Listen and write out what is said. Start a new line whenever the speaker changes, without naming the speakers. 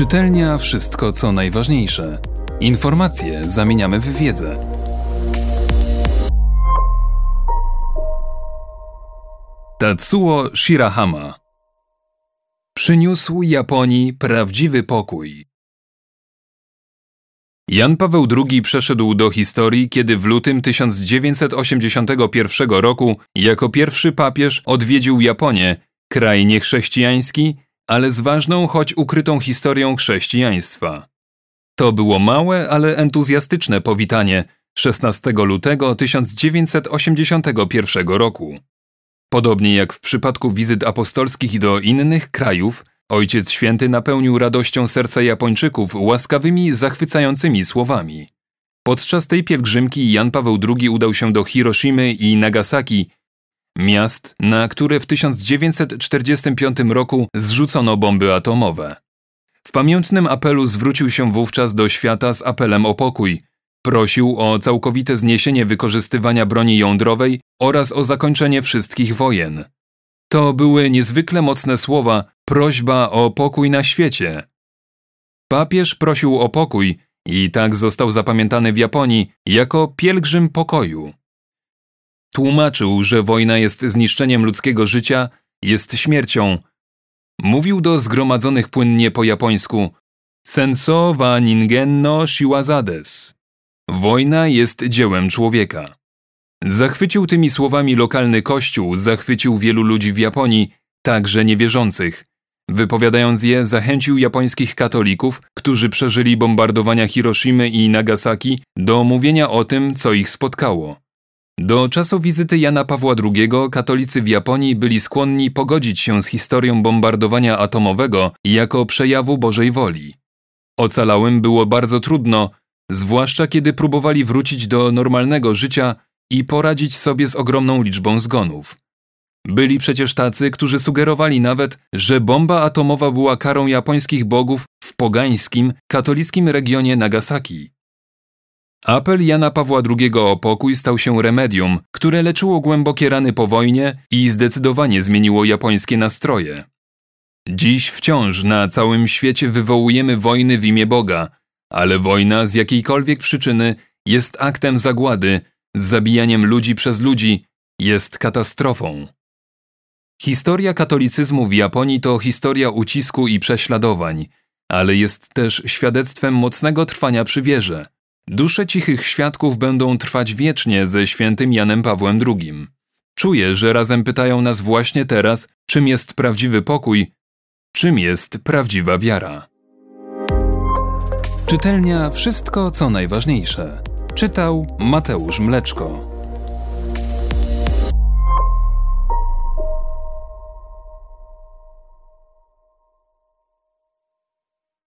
Czytelnia wszystko co najważniejsze. Informacje zamieniamy w wiedzę. Tatsuo Shirahama Przyniósł Japonii prawdziwy pokój. Jan Paweł II przeszedł do historii, kiedy w lutym 1981 roku jako pierwszy papież odwiedził Japonię, kraj niechrześcijański, ale z ważną, choć ukrytą historią chrześcijaństwa. To było małe, ale entuzjastyczne powitanie 16 lutego 1981 roku. Podobnie jak w przypadku wizyt apostolskich do innych krajów, Ojciec Święty napełnił radością serca Japończyków łaskawymi, zachwycającymi słowami. Podczas tej pielgrzymki Jan Paweł II udał się do Hiroshimy i Nagasaki, miast, na które w 1945 roku zrzucono bomby atomowe. W pamiętnym apelu zwrócił się wówczas do świata z apelem o pokój. Prosił o całkowite zniesienie wykorzystywania broni jądrowej oraz o zakończenie wszystkich wojen. To były niezwykle mocne słowa, prośba o pokój na świecie. Papież prosił o pokój i tak został zapamiętany w Japonii jako pielgrzym pokoju. Tłumaczył, że wojna jest zniszczeniem ludzkiego życia, jest śmiercią. Mówił do zgromadzonych płynnie po japońsku Senso wa ningen no shiwazades. Wojna jest dziełem człowieka. Zachwycił tymi słowami lokalny kościół, zachwycił wielu ludzi w Japonii, także niewierzących. Wypowiadając je, zachęcił japońskich katolików, którzy przeżyli bombardowania Hiroshimy i Nagasaki, do mówienia o tym, co ich spotkało. Do czasu wizyty Jana Pawła II katolicy w Japonii byli skłonni pogodzić się z historią bombardowania atomowego jako przejawu Bożej woli. Ocalałym było bardzo trudno, zwłaszcza kiedy próbowali wrócić do normalnego życia i poradzić sobie z ogromną liczbą zgonów. Byli przecież tacy, którzy sugerowali nawet, że bomba atomowa była karą japońskich bogów w pogańskim, katolickim regionie Nagasaki. Apel Jana Pawła II o pokój stał się remedium, które leczyło głębokie rany po wojnie i zdecydowanie zmieniło japońskie nastroje. Dziś wciąż na całym świecie wywołujemy wojny w imię Boga, ale wojna z jakiejkolwiek przyczyny jest aktem zagłady, z zabijaniem ludzi przez ludzi, jest katastrofą. Historia katolicyzmu w Japonii to historia ucisku i prześladowań, ale jest też świadectwem mocnego trwania przy wierze. Dusze cichych świadków będą trwać wiecznie ze świętym Janem Pawłem II. Czuję, że razem pytają nas właśnie teraz, czym jest prawdziwy pokój, czym jest prawdziwa wiara. Czytelnia Wszystko co najważniejsze. Czytał Mateusz Mleczko.